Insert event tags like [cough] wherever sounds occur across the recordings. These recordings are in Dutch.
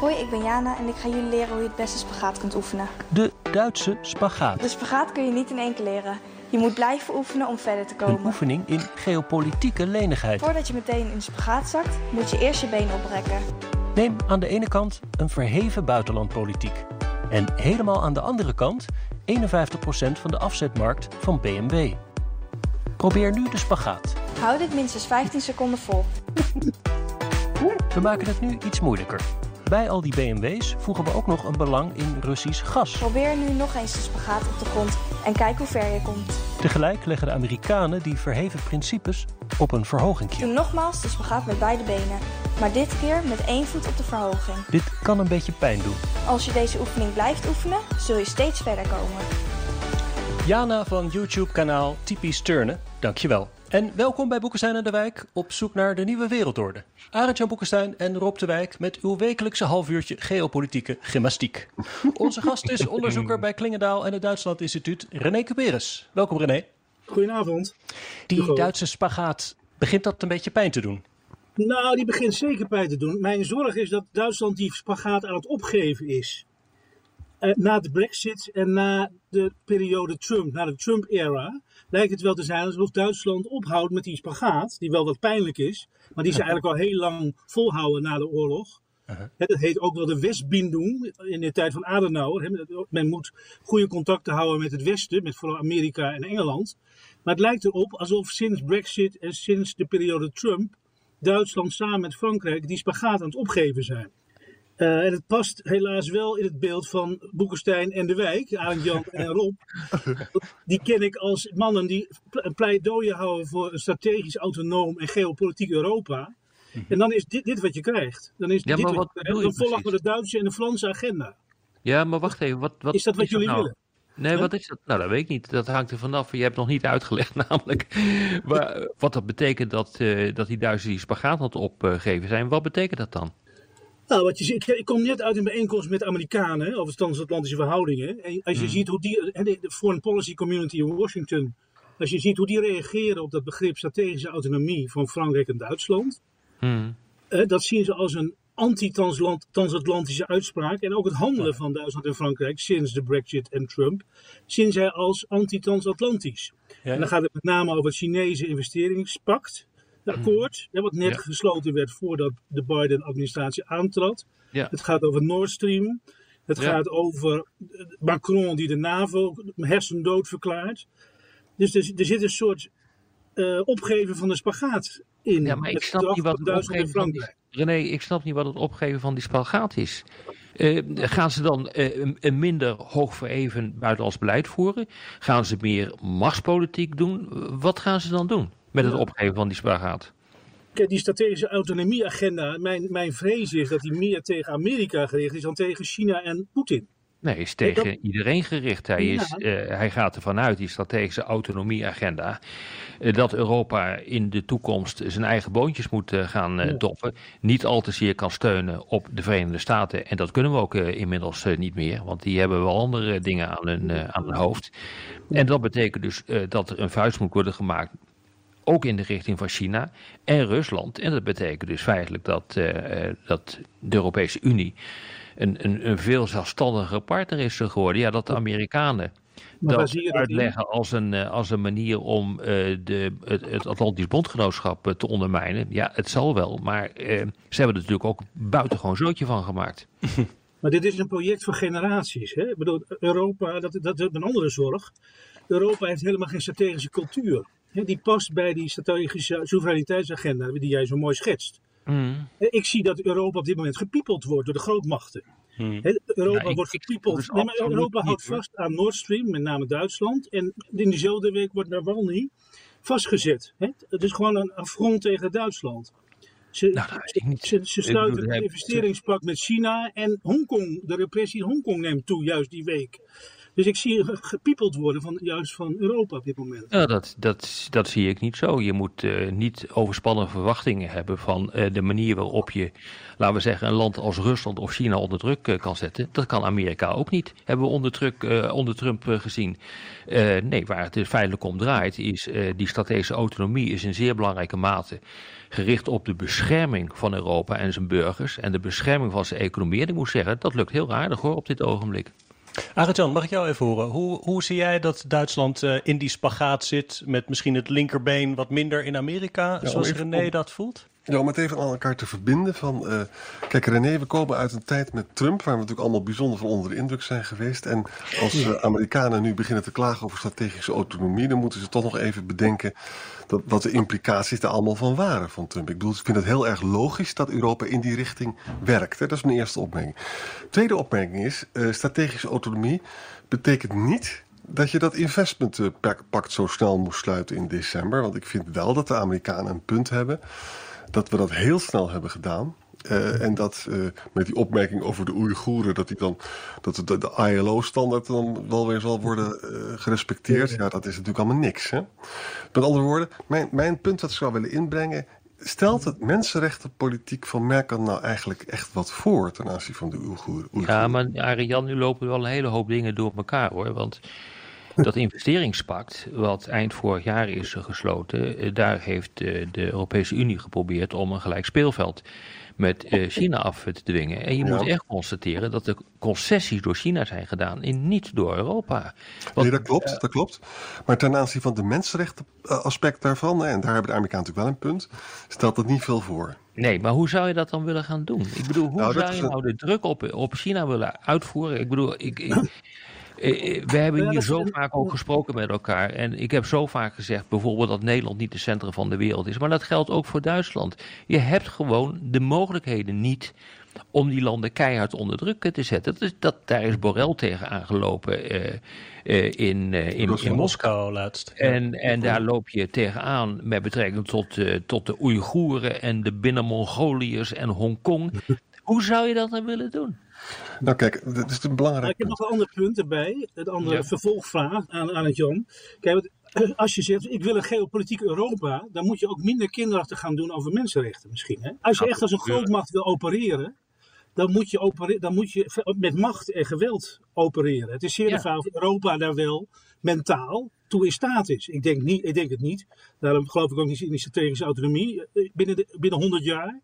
Hoi, ik ben Jana en ik ga jullie leren hoe je het beste spagaat kunt oefenen. De Duitse spagaat. De spagaat kun je niet in één keer leren. Je moet blijven oefenen om verder te Een komen. oefening in geopolitieke lenigheid. Voordat je meteen in de spagaat zakt, moet je eerst je been oprekken. Neem aan de ene kant een verheven buitenlandpolitiek. En helemaal aan de andere kant 51% van de afzetmarkt van BMW. Probeer nu de spagaat. Hou dit minstens 15 seconden vol. We maken het nu iets moeilijker. Bij al die BMW's voegen we ook nog een belang in Russisch gas. Probeer nu nog eens de spagaat op de grond en kijk hoe ver je komt. Tegelijk leggen de Amerikanen die verheven principes op een verhogingje. Doe nogmaals de spagaat met beide benen, maar dit keer met één voet op de verhoging. Dit kan een beetje pijn doen. Als je deze oefening blijft oefenen, zul je steeds verder komen. Jana van YouTube-kanaal Typisch Turnen, dankjewel. En welkom bij Boekenstein en de Wijk op zoek naar de nieuwe wereldorde. Arend-Jan Boekenstein en Rob de Wijk met uw wekelijkse halfuurtje geopolitieke gymnastiek. Onze gast is onderzoeker bij Klingendaal en het Duitsland Instituut René Cuperus. Welkom René. Goedenavond. Die. Duitse spagaat, begint dat een beetje pijn te doen? Nou, die begint zeker pijn te doen. Mijn zorg is dat Duitsland die spagaat aan het opgeven is. Eh, na de Brexit en na de periode Trump, na de Trump-era, lijkt het wel te zijn alsof Duitsland ophoudt met die spagaat, die wel wat pijnlijk is, maar die ze eigenlijk al heel lang volhouden na de oorlog. Hè, dat heet ook wel de Westbindung in de tijd van Adenauer. Men moet goede contacten houden met het Westen, met vooral Amerika en Engeland. Maar het lijkt erop alsof sinds Brexit en sinds de periode Trump Duitsland samen met Frankrijk die spagaat aan het opgeven zijn. Eh, en het past helaas wel in het beeld van Boekenstein en de Wijk, Arend Jan en [laughs] Rob. Die ken ik als mannen die een pleidooi houden voor een strategisch autonoom en geopolitiek Europa. En dan is dit, dit wat je krijgt. Dan is Ja, dit maar wat wat je krijgt. je Dan volgen we precies? de Duitse en de Franse agenda. Ja, maar wacht even. Wat, wat Is dat wat jullie nou? willen? Nee, wat is dat? Nou, dat weet ik niet. Dat hangt er vanaf. Je hebt nog niet uitgelegd [laughs] namelijk wat dat betekent dat, eh, dat die Duitsers die spagaat het opgeven zijn. Wat betekent dat dan? Nou, wat je ziet, ik, ik kom net uit een bijeenkomst met Amerikanen over transatlantische verhoudingen. En als je ziet hoe die, de Foreign Policy Community in Washington, als je ziet hoe die reageren op dat begrip strategische autonomie van Frankrijk en Duitsland, hè, dat zien ze als een anti-transatlantische uitspraak. En ook het handelen van Duitsland en Frankrijk sinds de Brexit en Trump, zien zij als anti-transatlantisch. En dan gaat het met name over het Chinese investeringspact. Het akkoord, hè, wat net Ja. gesloten werd voordat de Biden-administratie aantrad. Ja. Het gaat over Nord Stream. Het Ja. gaat over eh, Macron die de NAVO hersendood verklaart. Dus er, er zit een soort eh, opgeven van de spagaat in. Ja, maar ik snap niet wat van het Duitsland en opgeven van die. René, ik snap niet wat het opgeven van die spagaat is. Eh, gaan ze dan een, een minder hoog vereven buitenlands beleid voeren? Gaan ze meer machtspolitiek doen? Wat gaan ze dan doen met het opgeven van die spagaat? Kijk, die strategische autonomieagenda, mijn, mijn vrees is dat die meer tegen Amerika gericht is dan tegen China en Poetin. Nee, is tegen dat- iedereen gericht. Hij, is, Ja. eh, hij gaat ervan uit, die strategische autonomieagenda, eh, dat Europa in de toekomst zijn eigen boontjes moet eh, gaan eh, doppen. Niet al te zeer kan steunen op de Verenigde Staten. En dat kunnen we ook inmiddels niet meer, want die hebben wel andere dingen aan hun, aan hun hoofd. En dat betekent dus dat er een vuist moet worden gemaakt ook in de richting van China en Rusland. En dat betekent dus feitelijk dat, eh, eh, dat de Europese Unie een, een, een veel zelfstandiger partner is geworden. Ja, dat de Amerikanen dat zie je dat in? uitleggen als een, eh, als een manier om de, het, het Atlantisch Bondgenootschap te ondermijnen. Ja, het zal wel, maar ze hebben er natuurlijk ook buitengewoon zootje van gemaakt. [laughs] Maar dit is een project voor generaties. Hè? Ik bedoel, Europa, dat, dat is een andere zorg. Europa heeft helemaal geen strategische cultuur. Die past bij die strategische soevereiniteitsagenda die jij zo mooi schetst. Mm. Hè, Ik zie dat Europa op dit moment gepiepeld wordt door de grootmachten. Hè, Europa ik- wordt gepiepeld. Nee, maar Europa houdt vast aan Nord Stream, met name Duitsland. En in diezelfde week wordt Navalny vastgezet. Hè? Het is gewoon een affront tegen Duitsland. Ze, Nou, ze, ze sluiten bedoel, een investeringspact met China en Hongkong. De repressie in Hongkong neemt toe, juist die week. Dus ik zie ge- gepiepeld worden van, juist van Europa op dit moment. Ja, dat, dat, dat zie ik niet zo. Je moet eh, niet overspannen verwachtingen hebben van eh, de manier waarop je, laten we zeggen, een land als Rusland of China onder druk eh, kan zetten. Dat kan Amerika ook niet. Hebben we onder, druk, onder Trump gezien. Nee, waar het dus feitelijk om draait, is die strategische autonomie is in zeer belangrijke mate gericht op de bescherming van Europa en zijn burgers en de bescherming van zijn economie. En ik moet zeggen, dat lukt heel aardig hoor op dit ogenblik. Arjan, mag ik jou even horen? Hoe, hoe zie jij dat Duitsland eh, in die spagaat zit met misschien het linkerbeen wat minder in Amerika, zoals even René dat voelt? Ja, om het even aan elkaar te verbinden. Van, eh, kijk, René, we komen uit een tijd met Trump, waar we natuurlijk allemaal bijzonder van onder de indruk zijn geweest. En als eh, Amerikanen nu beginnen te klagen over strategische autonomie, dan moeten ze toch nog even bedenken dat, wat de implicaties daar allemaal van waren van Trump. Ik bedoel, ik vind het heel erg logisch dat Europa in die richting werkt. Hè. Dat is mijn eerste opmerking. Tweede opmerking is, eh, strategische autonomie betekent niet dat je dat investmentpact zo snel moest sluiten in december. Want ik vind wel dat de Amerikanen een punt hebben dat we dat heel snel hebben gedaan. Eh, en dat eh, met die opmerking over de Oeigoeren, dat, die dan, dat de, de ILO-standaard dan wel weer zal worden eh, gerespecteerd. Ja, dat is natuurlijk allemaal niks. Hè? Met andere woorden, mijn, mijn punt dat ik zou willen inbrengen. Stelt het mensenrechtenpolitiek van Merkel nou eigenlijk echt wat voor ten aanzien van de Oeigoeren? Ja, maar Arjan, nu lopen wel een hele hoop dingen door elkaar hoor. Want dat investeringspact, wat eind vorig jaar is gesloten, eh, daar heeft eh, de Europese Unie geprobeerd om een gelijk speelveld met eh, China af te dwingen. En je Ja. moet echt constateren dat de concessies door China zijn gedaan en niet door Europa. Want- Nee, dat klopt, dat klopt. Maar ten aanzien van de mensenrechten aspect daarvan, en daar hebben de Amerikanen natuurlijk wel een punt, stelt dat niet veel voor. Nee, maar hoe zou je dat dan willen gaan doen? Ik bedoel, hoe Nou, zou je nou de druk op, op China willen uitvoeren? Ik bedoel, ik, ik, we hebben hier zo vaak ook gesproken met elkaar. En ik heb zo vaak gezegd bijvoorbeeld dat Nederland niet de centrum van de wereld is. Maar dat geldt ook voor Duitsland. Je hebt gewoon de mogelijkheden niet om die landen keihard onder druk te zetten. Dat is, dat, daar is Borrell tegen aangelopen eh, eh, in, eh, in, in Rusland. In Moskou. Laatst. En, en daar loop je tegenaan met betrekking tot, eh, tot de Oeigoeren en de Binnen-Mongoliërs en Hongkong. [laughs] Hoe zou je dat dan willen doen? Nou kijk, dat is een Maar belangrijk ik heb nog een ander punt erbij. Het andere Ja. vervolgvraag aan, aan het Jan. Kijk, eh, als je zegt, ik wil een geopolitiek Europa, dan moet je ook minder kinderachtig gaan doen over mensenrechten misschien. Hè? Als je echt als een grootmacht wil opereren, dan moet je, opere- dan moet je met macht en geweld opereren. Het is zeer Ja. de vraag of Europa daar wel mentaal toe in staat is. Ik denk, niet, ik denk het niet. Daarom geloof ik ook niet in die strategische autonomie eh, binnen, de, binnen 100 jaar.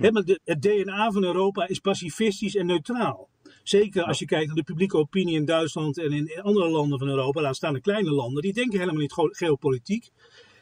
Maar de, het DNA van Europa is pacifistisch en neutraal. Zeker als je kijkt naar de publieke opinie in Duitsland en in andere landen van Europa, laat staan de kleine landen, die denken helemaal niet ge- geopolitiek.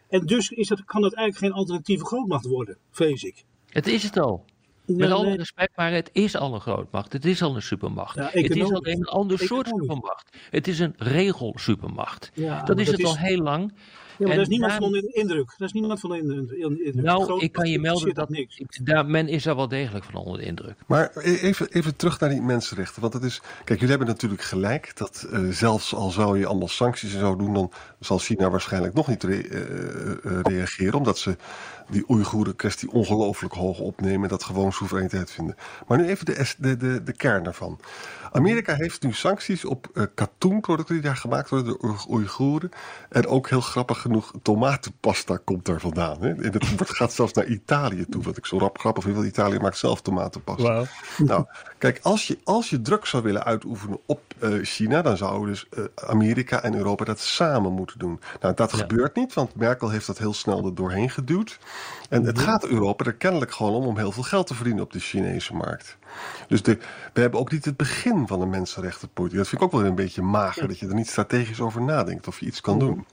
En dus is dat, kan dat eigenlijk geen alternatieve grootmacht worden, vrees ik. Het is het al. Met alle nee. respect, maar het is al een grootmacht. Het is al een supermacht. Ja, het is alleen een ander soort supermacht. Het is een regelsupermacht. Ja, dat is dat het al heel lang. Ja, maar En daar is niemand daar- van onder de indruk. Daar is niemand van onder de indruk. Nou, ik kan je melden dat niks. ik- daar, men is daar wel degelijk van onder de indruk. Maar e- even, even terug naar die mensenrechten. Want het is. Kijk, jullie hebben natuurlijk gelijk dat eh, zelfs al zou je allemaal sancties en zo doen, dan zal China waarschijnlijk nog niet re- eh, eh, reageren. Omdat ze die Oeigoeren kwestie ongelooflijk hoog opnemen en dat gewoon soevereiniteit vinden. Maar nu even de, de, de, de kern daarvan. Amerika heeft nu sancties op eh katoenproducten die daar gemaakt worden door Oei- Oeigoeren. En ook heel grappig genoeg, tomatenpasta komt daar vandaan. Hè? En het [laughs] wordt- gaat zelfs naar Italië toe, wat ik zo rap grappig vind, want Italië maakt zelf tomatenpasta. [laughs] Nou, kijk, als je, als je druk zou willen uitoefenen op eh, China, dan zouden dus eh, Amerika en Europa dat samen moeten doen. Nou, dat Ja. gebeurt niet, want Merkel heeft dat heel snel er doorheen geduwd. En het gaat Europa er kennelijk gewoon om om heel veel geld te verdienen op de Chinese markt. Dus de, we hebben ook niet het begin van een mensenrechtenpolitiek. Dat vind ik ook wel een beetje mager, dat je er niet strategisch over nadenkt of je iets kan doen.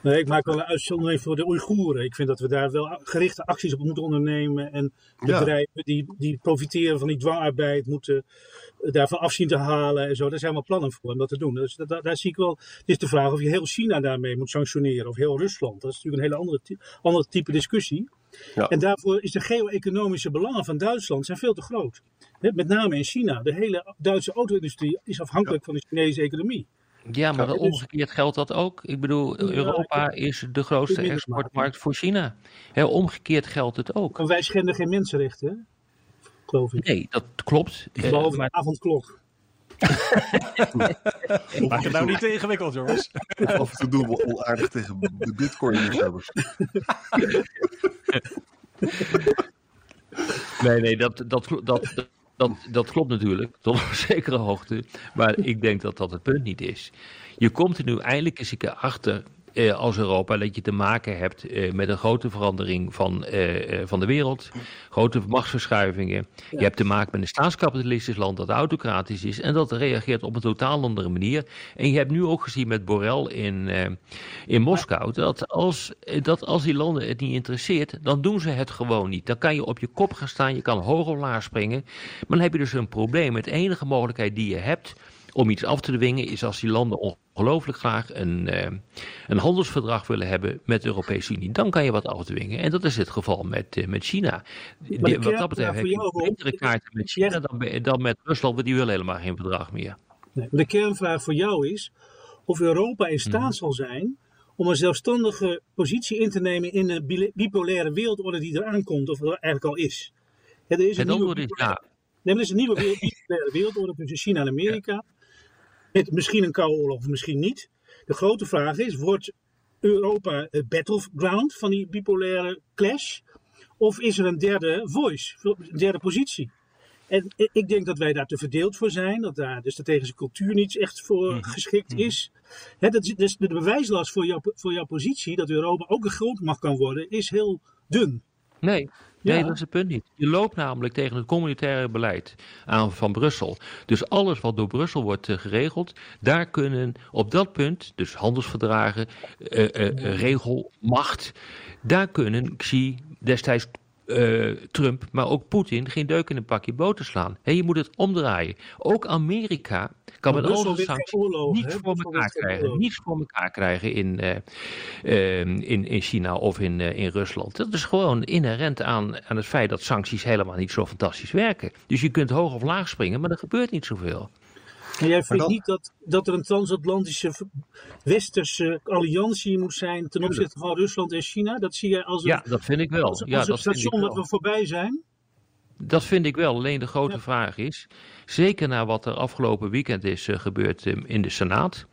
Nee, ik maak wel een uitzondering voor de Oeigoeren. Ik vind dat we daar wel gerichte acties op moeten ondernemen. En Ja. bedrijven die, die profiteren van die dwangarbeid moeten daarvan afzien te halen en zo. Daar zijn wel plannen voor om dat te doen. Dus daar, daar zie ik wel. Het is de vraag of je heel China daarmee moet sanctioneren of heel Rusland. Dat is natuurlijk een hele andere, ty- andere type discussie. Ja. En daarvoor is de geo-economische belangen van Duitsland zijn veel te groot. Hè, Met name in China. De hele Duitse auto-industrie is afhankelijk van de Chinese economie. Ja, maar Ja, dus- omgekeerd geldt dat ook. Ik bedoel, Ja, Europa is de grootste exportmarkt voor China. Hè, omgekeerd geldt het ook. Maar wij schenden geen mensenrechten, geloof ik. Nee, dat klopt. Eh, Behalve maar de avondklok. [laughs] Maak het nou niet te ingewikkeld, jongens. Af en toe doen we onaardig tegen de bitcoin-liefhebbers. Nee, nee, dat, dat, dat, dat, dat, dat klopt natuurlijk, tot een zekere hoogte. Maar ik denk dat dat het punt niet is. Je komt er nu eindelijk eens een keer achter eh, als Europa dat je te maken hebt eh, met een grote verandering van, eh, van de wereld, grote machtsverschuivingen. Je hebt te maken met een staatskapitalistisch land dat autocratisch is en dat reageert op een totaal andere manier. En je hebt nu ook gezien met Borrell in, in Moskou dat als, dat als die landen het niet interesseert, dan doen ze het gewoon niet. Dan kan je op je kop gaan staan, je kan hoog of laag springen, maar dan heb je dus een probleem. Het enige mogelijkheid die je hebt om iets af te dwingen is als die landen ongelooflijk graag een, eh, een handelsverdrag willen hebben met de Europese Unie. Dan kan je wat afdwingen. En dat is het geval met, eh, met China. Die- wat dat betreft heb je betere kaarten met China dan, dan met Rusland, want die willen helemaal geen verdrag meer. Nee, de kernvraag voor jou is of Europa in staat Mhm. zal zijn om een zelfstandige positie in te nemen in de bi- bipolaire wereldorde die eraan komt, of er eigenlijk al is. Ja, er is een Het antwoord is ja. Nee, er is een nieuwe bipolaire wereldorde tussen China en Amerika. Met misschien een koude oorlog of misschien niet. De grote vraag is, wordt Europa het battleground van die bipolaire clash? Of is er een derde voice, een derde positie? En ik denk dat wij daar te verdeeld voor zijn. Dat daar de strategische cultuur niet echt voor Mhm. geschikt is. Hè, dat is dus de bewijslast voor jouw, voor jouw positie, dat Europa ook een grootmacht kan worden, is heel dun. Nee, nee Ja. dat is het punt niet. Je loopt namelijk tegen het communitaire beleid aan van Brussel. Dus alles wat door Brussel wordt eh, geregeld, daar kunnen op dat punt, dus handelsverdragen, eh, eh, regelmacht, daar kunnen Xi destijds. Eh, Trump, maar ook Poetin geen deuk in een pakje boter slaan. Hé, je moet het omdraaien. Ook Amerika kan Maar met al zijn sancties niets voor Brussel elkaar krijgen. Niets voor elkaar krijgen in, eh, eh, in, in China of in, eh, in Rusland. Dat is gewoon inherent aan, aan het feit dat sancties helemaal niet zo fantastisch werken. Dus je kunt hoog of laag springen, maar er gebeurt niet zoveel. En jij vindt niet dat, dat er een transatlantische westerse alliantie moet zijn ten opzichte van Rusland en China? Dat zie jij als een, Ja, dat vind ik wel. als, Ja, als een dat station dat we voorbij zijn? Dat vind ik wel. Alleen de grote Ja. vraag is, zeker na wat er afgelopen weekend is eh, gebeurd eh, in de Senaat,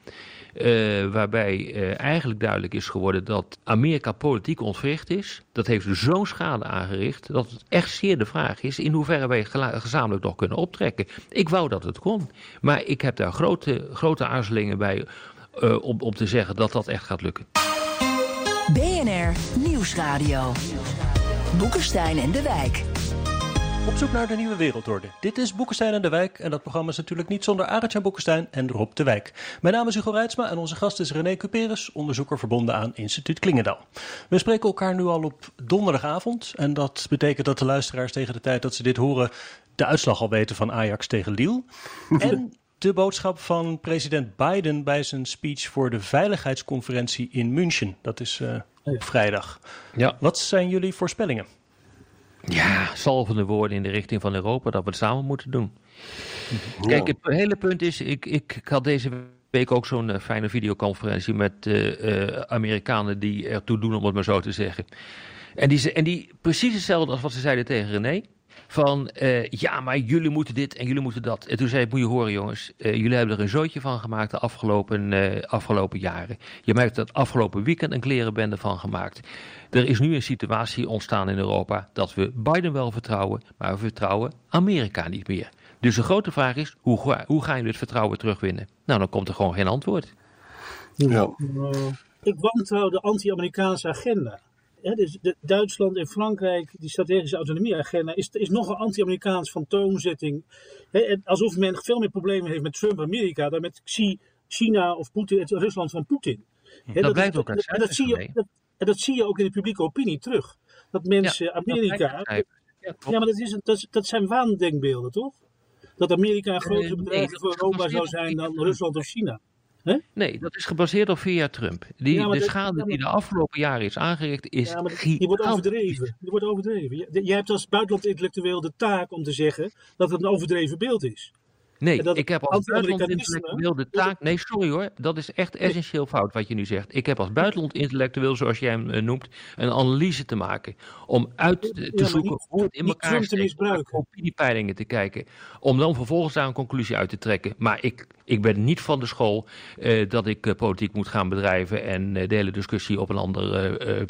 eh, waarbij eh, eigenlijk duidelijk is geworden dat Amerika politiek ontwricht is. Dat heeft zo'n schade aangericht dat het echt zeer de vraag is in hoeverre wij gezamenlijk nog kunnen optrekken. Ik wou dat het kon, maar ik heb daar grote, grote aarzelingen bij eh, om, om te zeggen dat dat echt gaat lukken. BNR Nieuwsradio. Boekenstein en de Wijk. Op zoek naar de nieuwe wereldorde. Dit is Boekenstein en de Wijk. En dat programma is natuurlijk niet zonder Arend-Jan Boekenstein en Rob de Wijk. Mijn naam is Hugo Reitsma en onze gast is René Cuperus, onderzoeker verbonden aan Instituut Klingendaal. We spreken elkaar nu al op donderdagavond. En dat betekent dat de luisteraars tegen de tijd dat ze dit horen... de uitslag al weten van Ajax tegen Lille. [laughs] en de boodschap van president Biden bij zijn speech voor de veiligheidsconferentie in München. Dat is eh, op vrijdag. Ja. Wat zijn jullie voorspellingen? Ja, salvende woorden in de richting van Europa dat we het samen moeten doen. Kijk, het hele punt is, ik, ik, ik had deze week ook zo'n eh, fijne videoconferentie met eh, eh, Amerikanen die ertoe doen, om het maar zo te zeggen. En die, ze- en die precies hetzelfde als wat ze zeiden tegen René. Van eh, ja, maar jullie moeten dit en jullie moeten dat. En toen zei ik, moet je horen jongens, eh, jullie hebben er een zootje van gemaakt de afgelopen, eh, afgelopen jaren. Je merkt dat afgelopen weekend een klerenbende van gemaakt. Er is nu een situatie ontstaan in Europa dat we Biden wel vertrouwen, maar we vertrouwen Amerika niet meer. Dus de grote vraag is, hoe, ga- hoe ga je het vertrouwen terugwinnen? Nou, dan komt er gewoon geen antwoord. Ja. Ik wantrouw de anti-Amerikaanse agenda. Dus de, Duitsland en Frankrijk, die strategische autonomie-agenda, is, is nogal anti-Amerikaans van toonzetting. Hè, en alsof men veel meer problemen heeft met Trump-Amerika dan met Xi, China of Poetin, het Rusland van Poetin. Hè, Dat blijft is- ook uit en dat, zie je, dat, en dat zie je ook in de publieke opinie terug. Dat mensen Ja, dat Amerika. blijkt. Ja, maar dat, is, een- dat, dat zijn waandenkbeelden, toch? Dat Amerika een grotere nee, bedreiging dat voor Europa zou zijn dan Rusland of China. Nee, dat is gebaseerd op via Trump. Die, Ja, de dat- schade ja, maar- die de afgelopen jaren is aangericht is Ja, maar die wordt overdreven. Die wordt overdreven. Je- Jij hebt als buitenland intellectueel de taak om te zeggen dat het een overdreven beeld is. Nee, ik heb als buitenland intellectueel de taak. Nee, sorry hoor. Dat is echt essentieel fout wat je nu zegt. Ik heb als buitenland intellectueel, zoals jij hem eh, noemt, een analyse te maken. Om uit te Ja, zoeken hoe het in elkaar steekt. Opiniepeilingen te kijken. Om dan vervolgens daar een conclusie uit te trekken. Maar ik, ik ben niet van de school eh, dat ik eh, politiek moet gaan bedrijven. en eh, de hele discussie op een, andere, eh,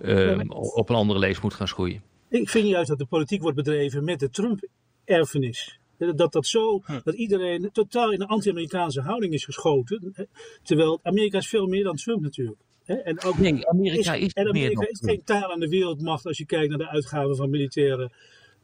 eh, eh, op een andere lees moet gaan schoeien. Ik vind juist dat de politiek wordt bedreven met de Trump-erfenis. Dat dat zo, dat iedereen totaal in een anti-Amerikaanse houding is geschoten. Terwijl Amerika is veel meer dan Trump natuurlijk. En ook Nee, Amerika is, en niet meer Amerika is geen taal aan de wereldmacht als je kijkt naar de uitgaven van militaire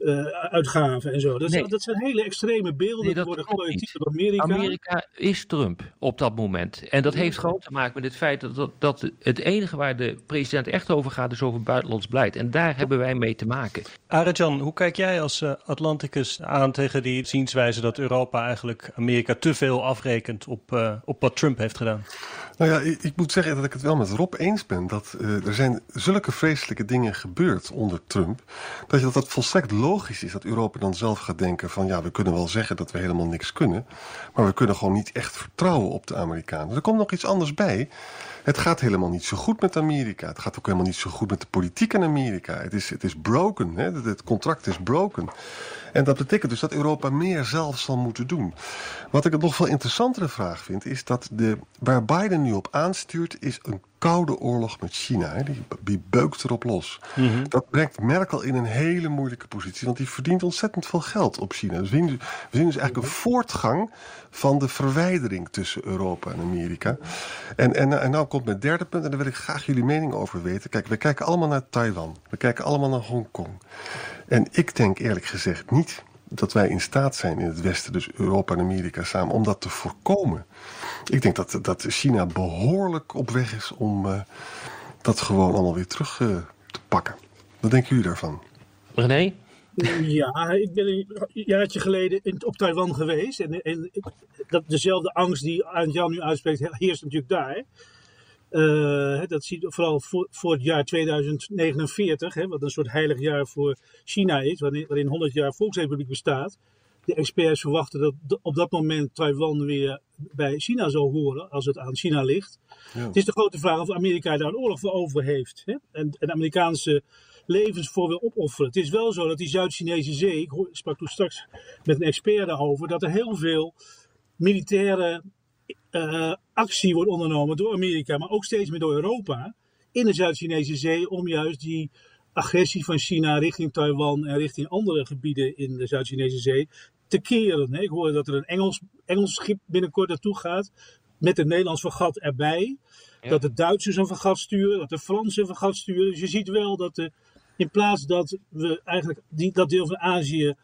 eh, uitgaven en zo. Dat, Nee. dat zijn hele extreme beelden Nee, dat die worden geprojecteerd door Amerika. Amerika is Trump op dat moment. En dat heeft gewoon te maken met het feit dat, dat, dat het enige waar de president echt over gaat is over buitenlands beleid. En daar hebben wij mee te maken. Arjan, hoe kijk jij als eh, Atlanticus aan tegen die zienswijze dat Europa eigenlijk Amerika te veel afrekent op, eh, op wat Trump heeft gedaan? Nou ja, ik, ik moet zeggen dat ik het wel met Rob eens ben. Dat eh, er zijn zulke vreselijke dingen gebeurd onder Trump. Dat, je, dat het volstrekt logisch is dat Europa dan zelf gaat denken van... ja, we kunnen wel zeggen dat we helemaal niks kunnen. Maar we kunnen gewoon niet echt vertrouwen op de Amerikanen. Er komt nog iets anders bij. Het gaat helemaal niet zo goed met Amerika. Het gaat ook helemaal niet zo goed met de politiek in Amerika. Het is, het is broken. Hè? Het, het contract is broken. En dat betekent dus dat Europa meer zelf zal moeten doen. Wat ik een nog veel interessantere vraag vind, is dat de, waar Biden nu op aanstuurt, is een koude oorlog met China. Hè? Die, die beukt erop los. Dat brengt Merkel in een hele moeilijke positie, want die verdient ontzettend veel geld op China. Dus we zien, we zien dus eigenlijk een voortgang van de verwijdering tussen Europa en Amerika. En, en, en nou komt mijn derde punt, en daar wil ik graag jullie mening over weten. Kijk, we kijken allemaal naar Taiwan. We kijken allemaal naar Hongkong. En ik denk eerlijk gezegd niet dat wij in staat zijn in het Westen, dus Europa en Amerika samen, om dat te voorkomen. Ik denk dat, dat China behoorlijk op weg is om eh, dat gewoon allemaal weer terug eh, te pakken. Wat denken jullie daarvan? René? Ja, ik ben een jaartje geleden in, op Taiwan geweest. En, en dat, dezelfde angst die Jan nu uitspreekt, heerst natuurlijk daar. Eh, dat zie je vooral voor, voor het jaar 2049, hè, wat een soort heilig jaar voor China is, waarin, waarin 100 jaar Volksrepubliek bestaat. De experts verwachten dat op dat moment Taiwan weer bij China zal horen, als het aan China ligt. Ja. Het is de grote vraag of Amerika daar een oorlog voor over heeft. Hè? En, en Amerikaanse levens voor wil opofferen. Het is wel zo dat die Zuid-Chinese zee, ik sprak toen straks met een expert daarover, dat er heel veel militaire eh, actie wordt ondernomen door Amerika, maar ook steeds meer door Europa in de Zuid-Chinese zee om juist die agressie van China richting Taiwan en richting andere gebieden in de Zuid-Chinese zee te keren. Ik hoorde dat er een Engels, Engels schip binnenkort naartoe gaat met een Nederlands vergat erbij. Ja. Dat de Duitsers een vergat sturen, dat de Fransen een vergat sturen. Dus je ziet wel dat de, in plaats dat we eigenlijk die, dat deel van Azië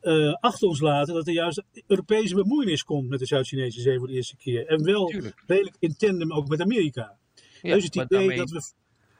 eh, achter ons laten, dat er juist Europese bemoeienis komt met de Zuid-Chinese zee voor de eerste keer. En wel Tuurlijk. redelijk in tandem ook met Amerika. Ja, dus het idee daarmee- dat, we,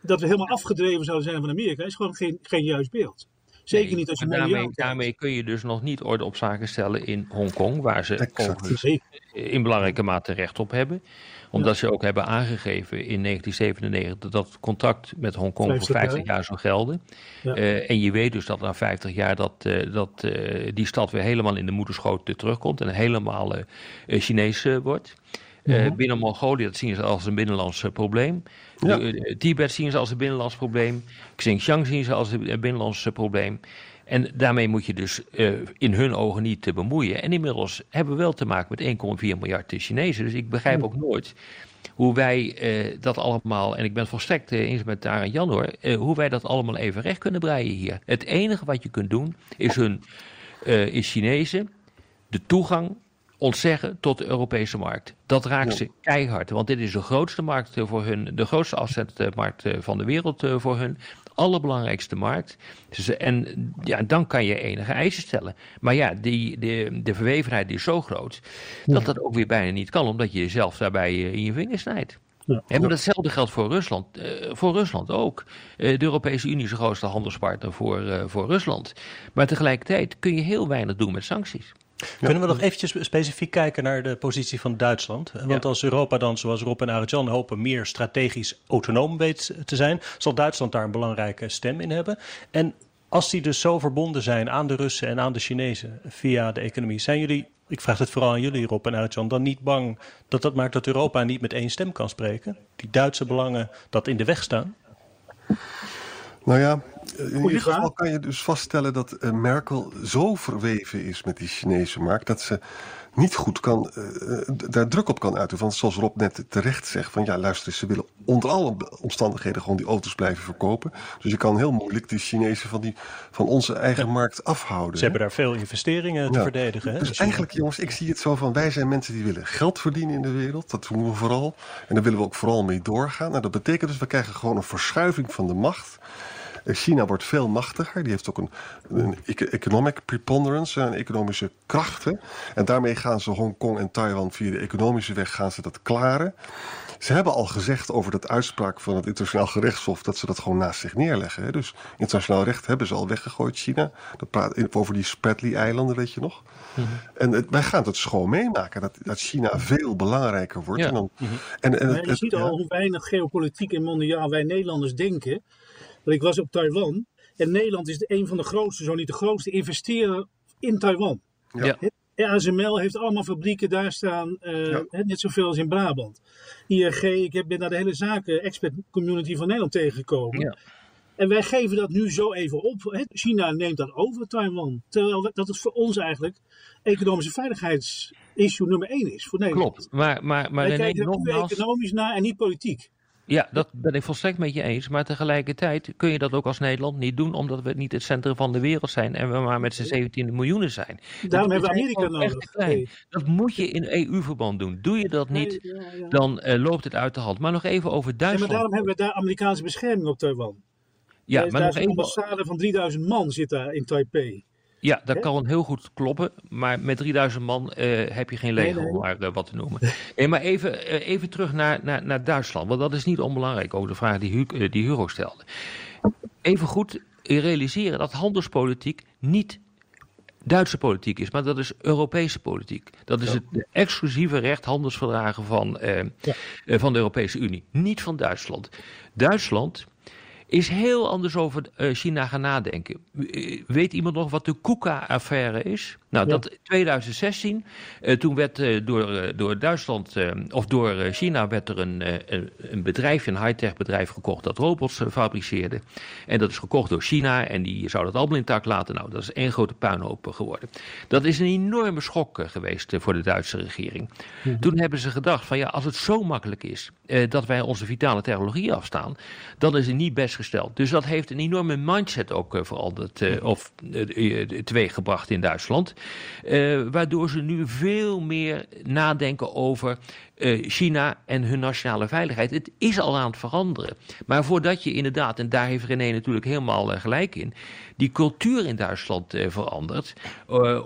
dat we helemaal afgedreven zouden zijn van Amerika is gewoon geen, geen juist beeld. Zeker Nee, niet als je daarmee, daarmee kun je dus nog niet orde op zaken stellen in Hongkong, waar ze Exact. in belangrijke mate recht op hebben. Omdat ze ook hebben aangegeven in 1997 dat het contract met Hongkong voor 50 jaar. 50 jaar zou gelden. Ja. Eh, en je weet dus dat na 50 jaar dat, eh, dat eh, die stad weer helemaal in de moederschoot terugkomt en helemaal Chinees wordt. Eh, Mhm. Binnen Mongolië, dat zien ze als een binnenlands eh, probleem. Ja. Eh, Tibet zien ze als een binnenlands probleem. Xinjiang zien ze als een binnenlands probleem. En daarmee moet je dus in hun ogen niet te bemoeien. En inmiddels hebben we wel te maken met 1,4 miljard Chinezen. Dus ik begrijp ook nooit hoe wij dat allemaal, en ik ben volstrekt eens met daar en Jan hoor, hoe wij dat allemaal even recht kunnen breien hier. Het enige wat je kunt doen is hun, is Chinezen de toegang ontzeggen tot de Europese markt. Dat raakt ze keihard, want dit is de grootste markt eh, voor hun, de grootste afzetmarkt eh, van de wereld eh, voor hun. Allerbelangrijkste markt. Dus, en ja, dan kan je enige eisen stellen. Maar ja, die, de, de verwevenheid is zo groot dat dat ook weer bijna niet kan, omdat je jezelf daarbij in je vingers snijdt. Ja. Maar datzelfde geldt voor Rusland, voor Rusland ook. De Europese Unie is de grootste handelspartner voor, voor Rusland. Maar tegelijkertijd kun je heel weinig doen met sancties. Kunnen we nog eventjes specifiek kijken naar de positie van Duitsland? Want Ja. als Europa dan, zoals Rob en Arjan hopen, meer strategisch autonoom weet te zijn, zal Duitsland daar een belangrijke stem in hebben. En als die dus zo verbonden zijn aan de Russen en aan de Chinezen via de economie, zijn jullie ik vraag het vooral aan jullie, Rob en Uitjan, dan niet bang dat dat maakt dat Europa niet met één stem kan spreken? Die Duitse belangen dat in de weg staan? Nou ja, in ieder geval kan je dus vaststellen dat uh, Merkel zo verweven is met die Chinese markt dat ze niet goed kan, uh, daar druk op kan uiten. Want zoals Rob net terecht zegt, van ja, luister, ze willen onder alle omstandigheden gewoon die auto's blijven verkopen. Dus je kan heel moeilijk die Chinezen van, die, van onze eigen markt afhouden. Ze hebben daar veel investeringen te verdedigen. Hè? Dus eigenlijk, jongens, ik zie het zo van, wij zijn mensen die willen geld verdienen in de wereld. Dat doen we vooral. En daar willen we ook vooral mee doorgaan. Nou, dat betekent dus, we krijgen gewoon een verschuiving van de macht. China wordt veel machtiger. Die heeft ook een, een economic preponderance, een economische krachten. En daarmee gaan ze Hongkong en Taiwan via de economische weg gaan ze dat klaren. Ze hebben al gezegd over dat uitspraak van het internationaal gerechtshof dat ze dat gewoon naast zich neerleggen. Dus internationaal recht hebben ze al weggegooid, China. Dat praat over die Spratly-eilanden, weet je nog. Mhm. En wij gaan het schoon meemaken dat, dat China veel belangrijker wordt. En, dan, mhm. en, en, je ziet al hoe weinig geopolitiek en mondiaal wij Nederlanders denken. Want ik was op Taiwan. En Nederland is een van de grootste, zo niet de grootste investeerder in Taiwan. Ja. ASML heeft allemaal fabrieken daar staan, uh, net zoveel als in Brabant. IRG, ik heb, ben naar de hele zaken expert community van Nederland tegengekomen. Ja. En wij geven dat nu zo even op. China neemt dat over, Taiwan. Terwijl dat het voor ons eigenlijk economische veiligheidsissue nummer één is voor Nederland. Klopt, maar, maar, maar wij kijken er nogmaals... economisch naar en niet politiek. Ja, dat ben ik volstrekt met je eens. Maar tegelijkertijd kun je dat ook als Nederland niet doen, omdat we niet het centrum van de wereld zijn en we maar met z'n 17 miljoenen zijn. Daarom hebben we Amerika nodig. Nee. Dat moet je in EU-verband doen. Doe je dat niet, dan uh, loopt het uit de hand. Maar nog even over Duitsland. maar daarom hebben we daar Amerikaanse bescherming op Taiwan. Ja, maar nog een ambassade van 3000 man zit daar in Taipei. Ja, dat kan heel goed kloppen. Maar met 3000 man uh, heb je geen leger om maar uh, wat te noemen. Nee, maar even, uh, even terug naar, naar, naar Duitsland. Want dat is niet onbelangrijk. Ook de vraag die, Hu die Hugo stelde. Even goed realiseren dat handelspolitiek niet Duitse politiek is, maar dat is Europese politiek. Dat is het exclusieve recht handelsverdragen van, ja. van de Europese Unie, niet van Duitsland. Duitsland is heel anders over eh, China gaan nadenken. Eh, weet iemand nog wat de KUKA-affaire is? Nou, dat 2016, uh, toen werd uh, door, door Duitsland, of door China, werd er een, een bedrijf, een high-tech bedrijf gekocht dat robots fabriceerde. En dat is gekocht door China en die zou dat allemaal intact laten. Nou, dat is één grote puinhoop geworden. Dat is een enorme schok geweest voor de Duitse regering. Mhm. Toen hebben ze gedacht van ja, als het zo makkelijk is dat wij onze vitale technologie afstaan, dan is het niet best gesteld. Dus dat heeft een enorme mindset ook veranderd, of teweeggebracht in Duitsland. Waardoor ze nu veel meer nadenken over China en hun nationale veiligheid. Het is al aan het veranderen. Maar voordat je inderdaad, en daar heeft René natuurlijk helemaal gelijk in, die cultuur in Duitsland verandert.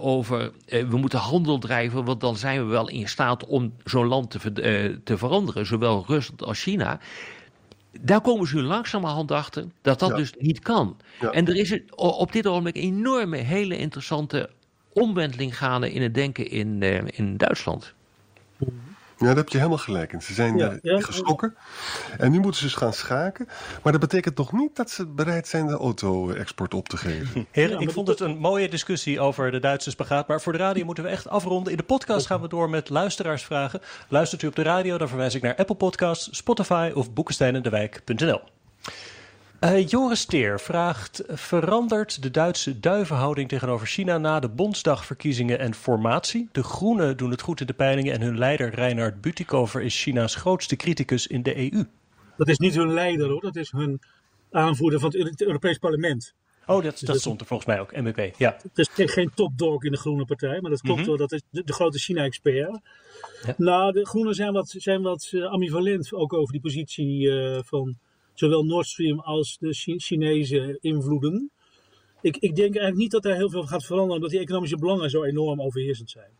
over we moeten handel drijven, want dan zijn we wel in staat om zo'n land te, te veranderen, zowel Rusland als China daar komen ze langzamerhand achter dat dat dus niet kan. Ja. En er is op dit ogenblik een enorme, hele interessante omwenteling gaande in het denken in, uh, in Duitsland. Ja, daar heb je helemaal gelijk in. Ze zijn ja, ja, geschrokken. En nu moeten ze dus gaan schaken. Maar dat betekent nog niet dat ze bereid zijn de auto-export op te geven. [laughs] Heren, ik vond het een mooie discussie over de Duitse spagaat. Maar voor de radio moeten we echt afronden. In de podcast gaan we door met luisteraarsvragen. Luistert u op de radio, dan verwijs ik naar Apple Podcasts, Spotify of boekensteinendewijk.nl. Uh, Joris Teer vraagt: verandert de Duitse duivenhouding tegenover China na de Bondsdagverkiezingen en formatie? De Groenen doen het goed in de peilingen en hun leider Reinhard Butikover is China's grootste criticus in de EU. Dat is niet hun leider hoor, dat is hun aanvoerder van het Europees Parlement. Oh, dat, dat stond er volgens mij ook, MVP. Ja. Het is geen topdog in de Groene Partij, maar dat klopt mhm. wel. Dat is de, grote China-expert. Ja. Nou, de Groenen zijn wat, zijn wat eh, ambivalent ook over die positie uh, van zowel Nord Stream als de Chinese invloeden. Ik, ik denk eigenlijk niet dat er heel veel gaat veranderen, omdat die economische belangen zo enorm overheersend zijn.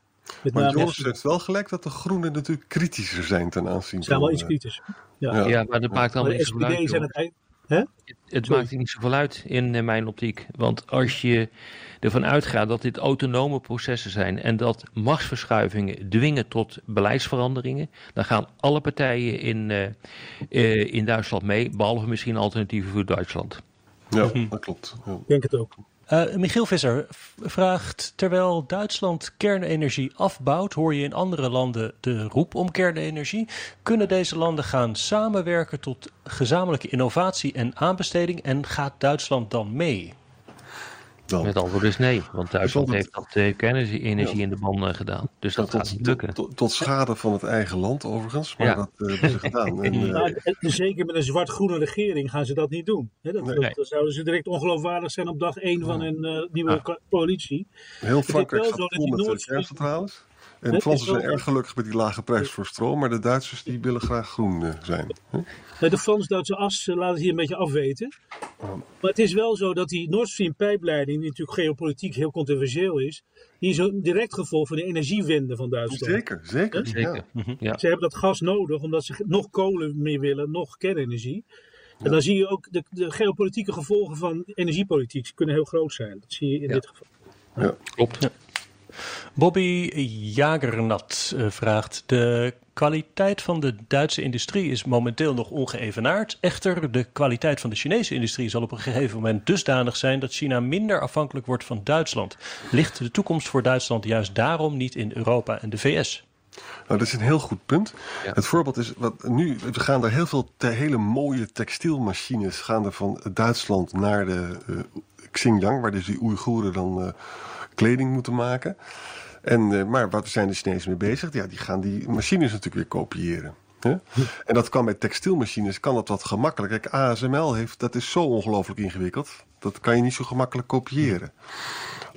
Met maar Joris heeft wel gelijk dat de groenen natuurlijk kritischer zijn ten aanzien van... Ze zijn wel iets eh, kritisch. Ja, ja. maar dat maakt dan niet zoveel uit. Het, het, het maakt niet zoveel uit in mijn optiek. Want als je ervan uitgaat dat dit autonome processen zijn en dat machtsverschuivingen dwingen tot beleidsveranderingen, dan gaan alle partijen in, uh, in Duitsland mee, behalve misschien alternatieven voor Duitsland. Ja, dat klopt. Ik denk het ook. Uh, Michiel Visser vraagt: Terwijl Duitsland kernenergie afbouwt, hoor je in andere landen de roep om kernenergie. Kunnen deze landen gaan samenwerken tot gezamenlijke innovatie en aanbesteding? En gaat Duitsland dan mee? Dan. Het antwoord is nee, want Duitsland heeft dat uh, kernenergie in de banden gedaan. Dus dat, gaat niet lukken. Tot, tot, schade van het eigen land overigens, maar dat uh, hebben ze gedaan. [laughs] En, uh, zeker met een zwart-groene regering gaan ze dat niet doen. dat, nee. dat, zouden ze direct ongeloofwaardig zijn op dag 1 van een nieuwe coalitie. Heel Frankrijk gaat vol met kerncentrales. En de Fransen zijn erg gelukkig met die lage prijs voor stroom, maar de Duitsers die willen graag groen uh, zijn. De Frans-Duitse as uh, laat het hier een beetje afweten. Maar het is wel zo dat die Nord Stream pijpleiding, die natuurlijk geopolitiek heel controversieel is, die is een direct gevolg van de energiewende van Duitsland. Zeker, zeker. zeker. Mhm. Ja. Ze hebben dat gas nodig omdat ze nog kolen meer willen, nog kernenergie. En dan zie je ook de, de, geopolitieke gevolgen van energiepolitiek kunnen heel groot zijn. Dat zie je in dit geval. Ja, klopt. Bobby Jagernat uh, vraagt: De kwaliteit van de Duitse industrie is momenteel nog ongeëvenaard. Echter, de kwaliteit van de Chinese industrie zal op een gegeven moment dusdanig zijn dat China minder afhankelijk wordt van Duitsland. Ligt de toekomst voor Duitsland juist daarom niet in Europa en de VS? Nou, dat is een heel goed punt. Het voorbeeld is, wat nu, we gaan er heel veel te, hele mooie textielmachines gaan er van Duitsland naar de uh, Xinjiang, waar dus die Oeigoeren dan uh, kleding moeten maken. En, uh, maar wat zijn de Chinezen mee bezig? Ja, die gaan die machines natuurlijk weer kopiëren. Hè? En dat kan bij textielmachines kan dat wat gemakkelijk. Kijk, ASML heeft, dat is zo ongelooflijk ingewikkeld. Dat kan je niet zo gemakkelijk kopiëren.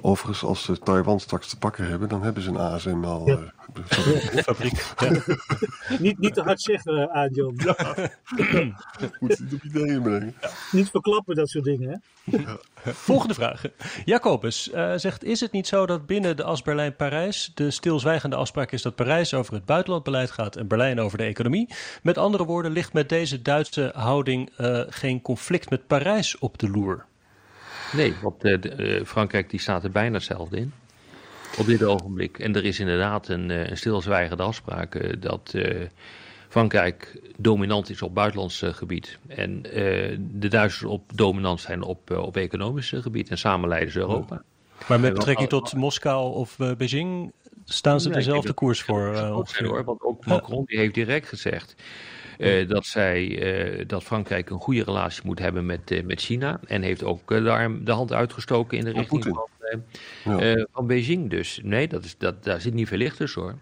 Overigens, als ze Taiwan straks te pakken hebben, dan hebben ze een ASML ja. uh, [laughs] fabriek. [laughs] niet, niet te hard zeggen, aan John. Ja. [laughs] Moet je niet op ideeën brengen. Niet verklappen, dat soort dingen. Hè? Volgende vraag. Jacobus uh, zegt: Is het niet zo dat binnen de as Berlijn-Parijs de stilzwijgende afspraak is dat Parijs over het buitenlandbeleid gaat en Berlijn over de economie? Met andere woorden, ligt met deze Duitse houding uh, geen conflict met Parijs op de loer? Nee, want uh, uh, Frankrijk die staat er bijna hetzelfde in. Op dit ogenblik. En er is inderdaad een, uh, een stilzwijgende afspraak dat Frankrijk dominant is op buitenlands gebied. En de Duitsers op dominant zijn op, op economisch gebied. En samen leiden ze Europa. Maar met betrekking tot Moskou of Beijing staan ze dezelfde koers voor? hoor, want ook Macron die heeft direct gezegd. Uh, dat, zij, uh, dat Frankrijk een goede relatie moet hebben met, uh, met China. En heeft ook daar de hand uitgestoken in de richting van, ja. van Beijing. Dus nee, dat is, dat, daar zit niet veel licht tussen hoor.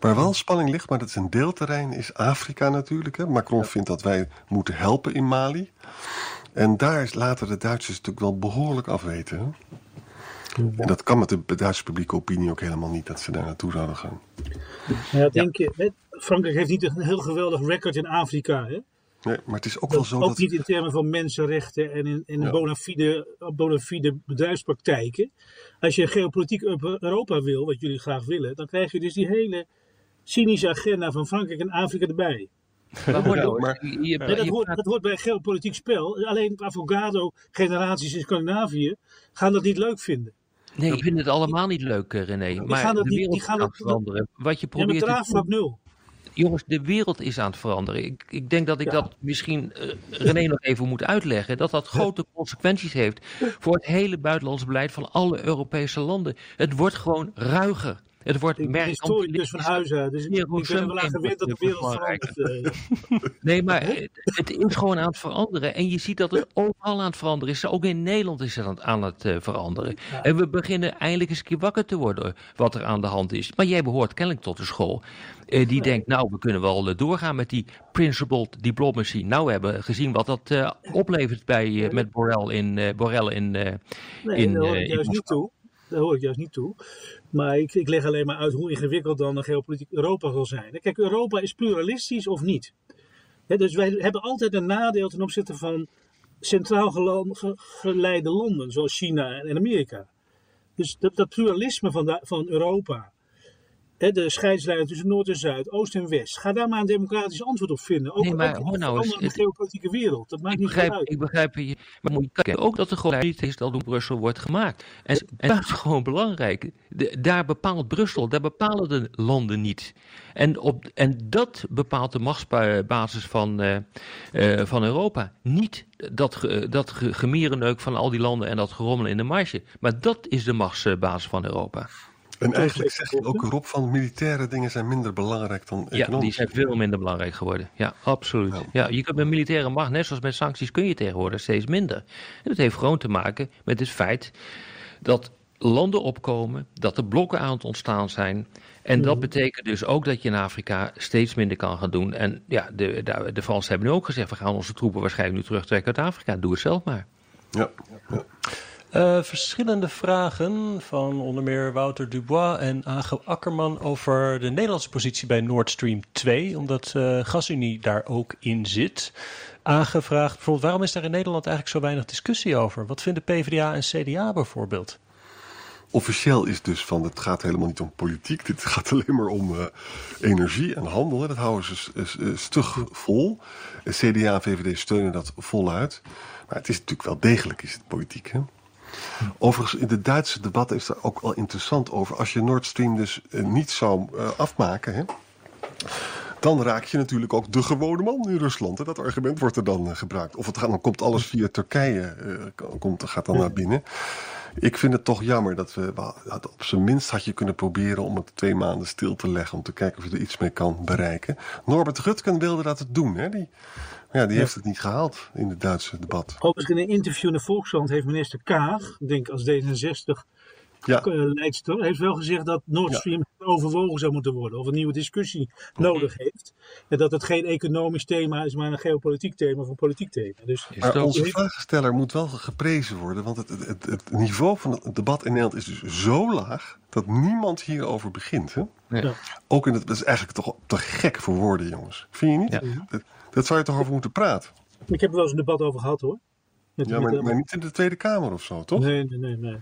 Waar wel spanning ligt, maar dat is een deelterrein, is Afrika natuurlijk. Hè. Macron ja. vindt dat wij moeten helpen in Mali. En daar laten de Duitsers natuurlijk wel behoorlijk afweten. Hè. En dat kan met de Duitse publieke opinie ook helemaal niet, dat ze daar naartoe zouden gaan. Ja, denk je, Frankrijk heeft niet een heel geweldig record in Afrika. Hè? Nee, maar het is ook wel zo. Ook niet in termen van mensenrechten en in, in ja. bona, fide, bona fide bedrijfspraktijken. Als je geopolitiek Europa wil, wat jullie graag willen, dan krijg je dus die hele cynische agenda van Frankrijk en Afrika erbij. Dat hoort, maar, dat, hoort, dat hoort bij geopolitiek spel. Alleen Avogado-generaties in Scandinavië gaan dat niet leuk vinden. Nee, ik vind het allemaal niet leuk, René. Die maar de wereld niet, gaat het veranderen. Wat je probeert ja, te nul. Jongens, de wereld is aan het veranderen. Ik, ik denk dat ik ja. dat misschien uh, René nog even moet uitleggen. Dat dat grote consequenties heeft voor het hele buitenlands beleid van alle Europese landen. Het wordt gewoon ruiger. Het wordt ik ben historicus van uit, dus ik, ik ben er wel aan gewend dat de wereld verandert. [laughs] nee, maar het is gewoon aan het veranderen. En je ziet dat het overal aan het veranderen is. Ook in Nederland is het aan het uh, veranderen. Ja. En we beginnen eindelijk eens een keer wakker te worden wat er aan de hand is. Maar jij behoort kennelijk tot de school. Uh, die ja. denkt, nou, we kunnen wel uh, doorgaan met die principled diplomacy. Nou, we hebben gezien wat dat uh, oplevert bij, met Borrell in, Borrell in, nee, in, ik juist niet toe. Daar hoor ik juist niet toe. Maar ik, ik leg alleen maar uit hoe ingewikkeld dan een geopolitiek Europa zal zijn. Kijk, Europa is pluralistisch of niet. Dus wij hebben altijd een nadeel ten opzichte van centraal geleide landen, zoals China en Amerika. Dus dat, pluralisme van, de, van Europa, de scheidslijn tussen Noord en Zuid, Oost en West. Ga daar maar een democratisch antwoord op vinden. Ook, Nee, maar ook nou de eens, geopolitieke wereld. Dat maakt Ik niet begrijp, uit. ik begrijp je. Maar moet je kijken, ook dat de grote niet is dat door Brussel wordt gemaakt. En, en dat is gewoon belangrijk. De- daar bepaalt Brussel, daar bepalen de landen niet. En, op, en dat bepaalt de machtsbasis van, eh, eh, van Europa. Niet dat, ge- dat gemierenneuk van al die landen en dat gerommel in de marge. Maar dat is de machtsbasis van Europa. En eigenlijk zeg je ook Rob van militaire dingen zijn minder belangrijk dan Ja, die economische. zijn veel minder belangrijk geworden. Ja, absoluut. Ja. Ja, je kunt met militaire macht, net zoals met sancties, kun je tegenwoordig steeds minder. En dat heeft gewoon te maken met het feit dat landen opkomen, dat er blokken aan het ontstaan zijn. En dat betekent dus ook dat je in Afrika steeds minder kan gaan doen. En ja, de, de, de Fransen hebben nu ook gezegd, we gaan onze troepen waarschijnlijk nu terugtrekken uit Afrika. Doe het zelf maar. Ja, ja. Eh, verschillende vragen van onder meer Wouter Dubois en Age Akkerman over de Nederlandse positie bij Nord Stream 2, omdat eh GasUnie daar ook in zit. Aangevraagd bijvoorbeeld, waarom is daar in Nederland eigenlijk zo weinig discussie over? Wat vinden PvdA en CDA bijvoorbeeld? Officieel is dus van, het gaat helemaal niet om politiek. Dit gaat alleen maar om eh, energie en handel. Dat houden ze stug vol. CDA en VVD steunen dat voluit. Maar het is natuurlijk wel degelijk is het politiek. Hè? Overigens, in de Duitse debatten is er ook wel interessant over. Als je Nord Stream dus eh, niet zou eh, afmaken... Hè, dan raak je natuurlijk ook de gewone man in Rusland. Hè? Dat argument wordt er dan eh, gebruikt. Of het gaat, dan komt alles via Turkije, komt, gaat dan naar binnen. Ik vind het toch jammer dat we, op zijn minst had je kunnen proberen om het twee maanden stil te leggen. Om te kijken of je er iets mee kan bereiken. Norbert Rutken wilde dat het doen. Hè? Die, ja, die heeft het niet gehaald in het Duitse debat. Overigens in een interview in de Volkskrant heeft minister Kaag, ik denk als D66 Ja, eh, leidster, heeft wel gezegd dat Nord Ja. Stream overwogen zou moeten worden. Of een nieuwe discussie nodig heeft. En dat het geen economisch thema is, maar een geopolitiek thema of een politiek thema. Dus maar ook- onze vragensteller moet wel geprezen worden. Want het, het, het, het niveau van het debat in Nederland is dus zo laag. dat niemand hierover begint. Hè? Ja. Ook in het, dat is eigenlijk toch te gek voor woorden, jongens. Vind je niet? Ja. Dat, zou je toch over moeten praten? ik heb er wel eens een debat over gehad hoor. Met, Ja, maar niet in de Tweede Kamer of zo, toch? Nee, nee, nee. nee.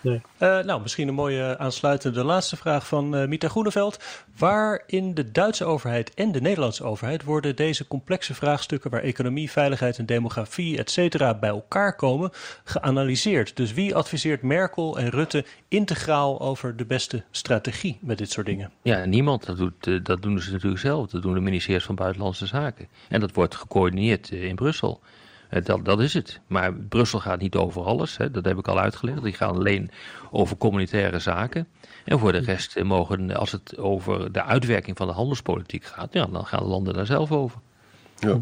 Nee. Eh, nou, misschien een mooie aansluitende laatste vraag van eh Mita Groeneveld. Waar in de Duitse overheid en de Nederlandse overheid worden deze complexe vraagstukken waar economie, veiligheid en demografie, et cetera, bij elkaar komen, geanalyseerd? Dus wie adviseert Merkel en Rutte integraal over de beste strategie met dit soort dingen? Ja, niemand. Dat, doet, eh, dat doen ze natuurlijk zelf. Dat doen de ministeries van Buitenlandse Zaken. En dat wordt gecoördineerd in Brussel. Eh, Dat, dat is het. Maar Brussel gaat niet over alles. Hè. Dat heb ik al uitgelegd. Die gaan alleen over communitaire zaken. En voor de rest eh, mogen, als het over de uitwerking van de handelspolitiek gaat, ja, dan gaan landen daar zelf over. Ja.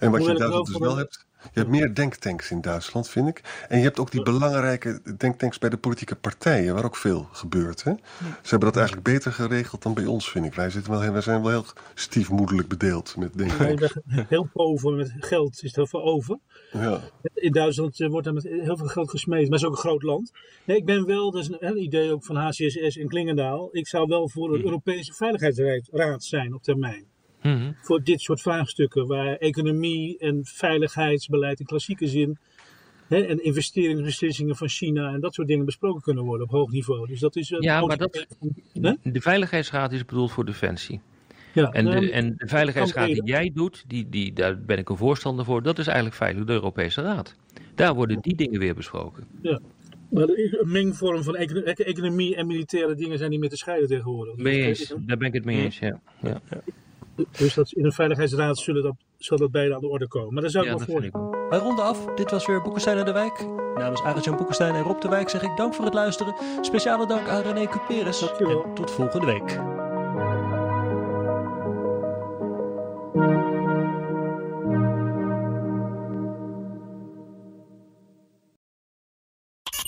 En wat je in Duitsland wel dus wel hebt. Je hebt meer denktanks in Duitsland, vind ik. En je hebt ook die belangrijke denktanks bij de politieke partijen, waar ook veel gebeurt. Hè? Ze hebben dat eigenlijk beter geregeld dan bij ons, vind ik. Wij, zitten wel, heel- wij zijn wel heel stiefmoederlijk bedeeld met Ja, denktanks. bent heel pover met geld, is er veel over. Ja. In Duitsland eh, wordt er met heel veel geld gesmeed, maar het is ook een groot land. Nee, ik ben wel, dat is een, een idee ook van HCSS in Klingendaal. Ik zou wel voor een Europese Veiligheidsraad zijn op termijn. Mhm. Voor dit soort vraagstukken, waar economie en veiligheidsbeleid in klassieke zin. Hè, en investeringsbeslissingen van China en dat soort dingen besproken kunnen worden op hoog niveau. Dus dat is een Ja, maar dat-? De Veiligheidsraad is bedoeld voor defensie. Ja, En nou, de, en de Veiligheidsraad die jij doet, die, die, daar ben ik een voorstander voor, dat is eigenlijk feitelijk de Europese Raad. Daar worden die dingen weer besproken. maar er is een mengvorm van econo- economie en militaire dingen zijn niet meer te scheiden tegenwoordig. Mee eens, daar ben ik het mee eens. Ja, ja. Dus dat in een veiligheidsraad zullen dat, zal dat beide aan de orde komen. Maar daar zou ik ja wel voor. ik. Wij ronden af. Dit was weer Boekenstein en de Wijk. Namens Arend-Jan Boekenstein en Rob de Wijk zeg ik dank voor het luisteren. Speciale dank aan René Cuperes. Dankjewel. En tot volgende week.